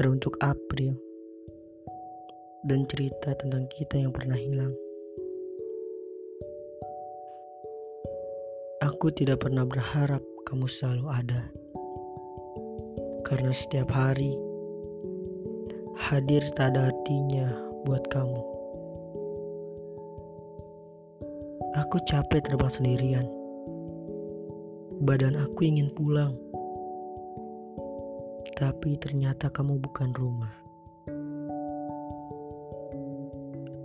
teruntuk April dan cerita tentang kita yang pernah hilang. Aku tidak pernah berharap kamu selalu ada, karena setiap hari hadir tak ada artinya buat kamu. Aku capek terbang sendirian. Badan aku ingin pulang tapi ternyata kamu bukan rumah.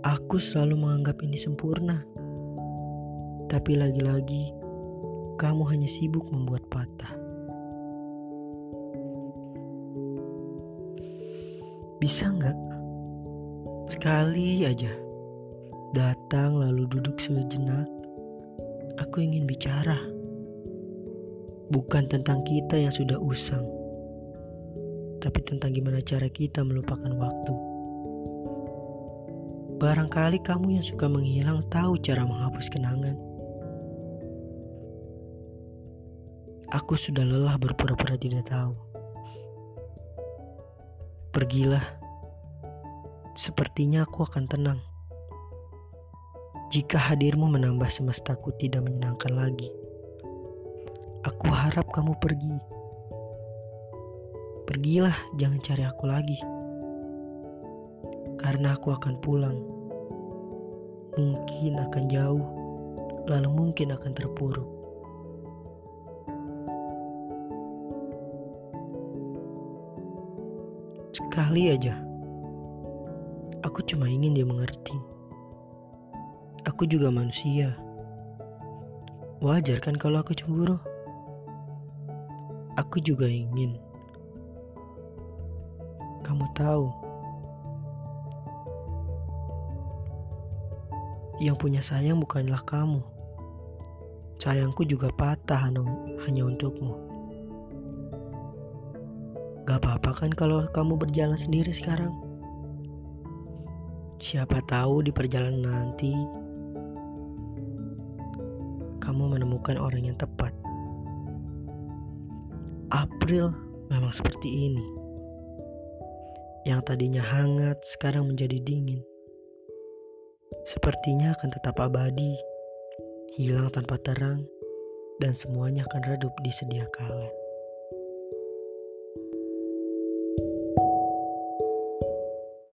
Aku selalu menganggap ini sempurna, tapi lagi-lagi kamu hanya sibuk membuat patah. Bisa nggak sekali aja datang lalu duduk sejenak? Aku ingin bicara, bukan tentang kita yang sudah usang tapi tentang gimana cara kita melupakan waktu. Barangkali kamu yang suka menghilang tahu cara menghapus kenangan. Aku sudah lelah berpura-pura tidak tahu. Pergilah. Sepertinya aku akan tenang. Jika hadirmu menambah semestaku tidak menyenangkan lagi. Aku harap kamu pergi Pergilah, jangan cari aku lagi. Karena aku akan pulang. Mungkin akan jauh, lalu mungkin akan terpuruk. Sekali aja, aku cuma ingin dia mengerti. Aku juga manusia. Wajar kan kalau aku cemburu? Aku juga ingin tahu, yang punya sayang bukanlah kamu. Sayangku juga patah hanya untukmu. Gak apa-apa kan kalau kamu berjalan sendiri sekarang? Siapa tahu di perjalanan nanti kamu menemukan orang yang tepat. April memang seperti ini yang tadinya hangat sekarang menjadi dingin. Sepertinya akan tetap abadi, hilang tanpa terang, dan semuanya akan redup di sedia kala.